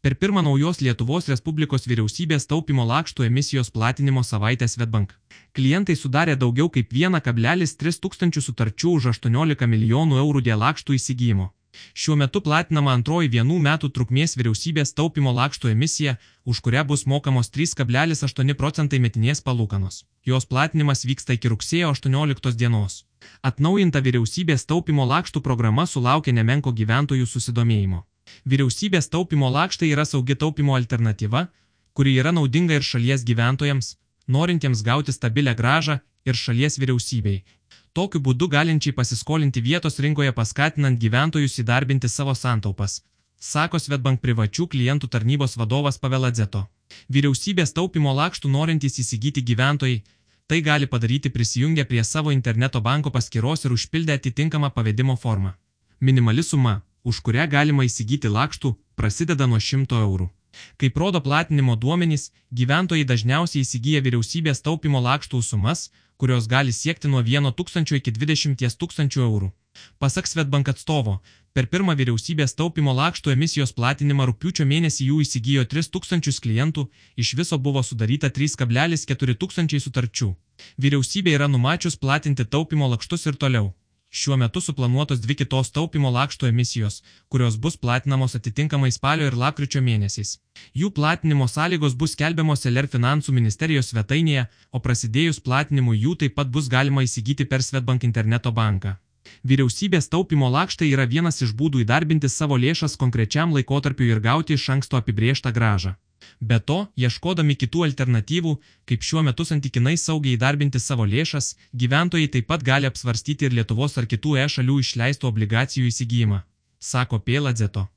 Per pirmą naujos Lietuvos Respublikos vyriausybės taupimo lakštų emisijos platinimo savaitę Svetbank. Klientai sudarė daugiau kaip 1,3 tūkstančių sutarčių už 18 milijonų eurų dėl lakštų įsigijimo. Šiuo metu platinama antroji vienų metų trukmės vyriausybės taupimo lakštų emisija, už kurią bus mokamos 3,8 procentai metinės palūkanos. Jos platinimas vyksta iki rugsėjo 18 dienos. Atnaujinta vyriausybės taupimo lakštų programa sulaukė nemenko gyventojų susidomėjimo. Vyriausybės taupimo lakštai yra saugi taupimo alternatyva, kuri yra naudinga ir šalies gyventojams, norintiems gauti stabilę gražą ir šalies vyriausybei. Tokiu būdu galinčiai pasiskolinti vietos rinkoje paskatinant gyventojus įdarbinti savo santaupas, sako Svetbank privačių klientų tarnybos vadovas Paveladzeto. Vyriausybės taupimo lakštų norintys įsigyti gyventojai tai gali padaryti prisijungę prie savo interneto banko paskyros ir užpildę atitinkamą pavedimo formą. Minimali suma už kurią galima įsigyti lakštų, prasideda nuo 100 eurų. Kaip rodo platinimo duomenys, gyventojai dažniausiai įsigyja vyriausybės taupimo lakštų sumas, kurios gali siekti nuo 1 tūkstančio iki 20 tūkstančių eurų. Pasak Svetbank atstovo, per pirmą vyriausybės taupimo lakštų emisijos platinimą rūpiučio mėnesį jų įsigijo 3000 klientų, iš viso buvo sudaryta 3,4 tūkstančiai sutarčių. Vyriausybė yra numačius platinti taupimo lakštus ir toliau. Šiuo metu suplanuotos dvi kitos taupimo lakštų emisijos, kurios bus platinamos atitinkamai spalio ir lapkričio mėnesiais. Jų platinimo sąlygos bus skelbiamos LR finansų ministerijos svetainėje, o prasidėjus platinimui jų taip pat bus galima įsigyti per Svetbank interneto banką. Vyriausybės taupimo lakštai yra vienas iš būdų įdarbinti savo lėšas konkrečiam laikotarpiu ir gauti iš anksto apibrieštą gražą. Be to, ieškodami kitų alternatyvų, kaip šiuo metu santykinai saugiai įdarbinti savo lėšas, gyventojai taip pat gali apsvarstyti ir Lietuvos ar kitų E šalių išleistų obligacijų įsigijimą, sako Pėladzeto.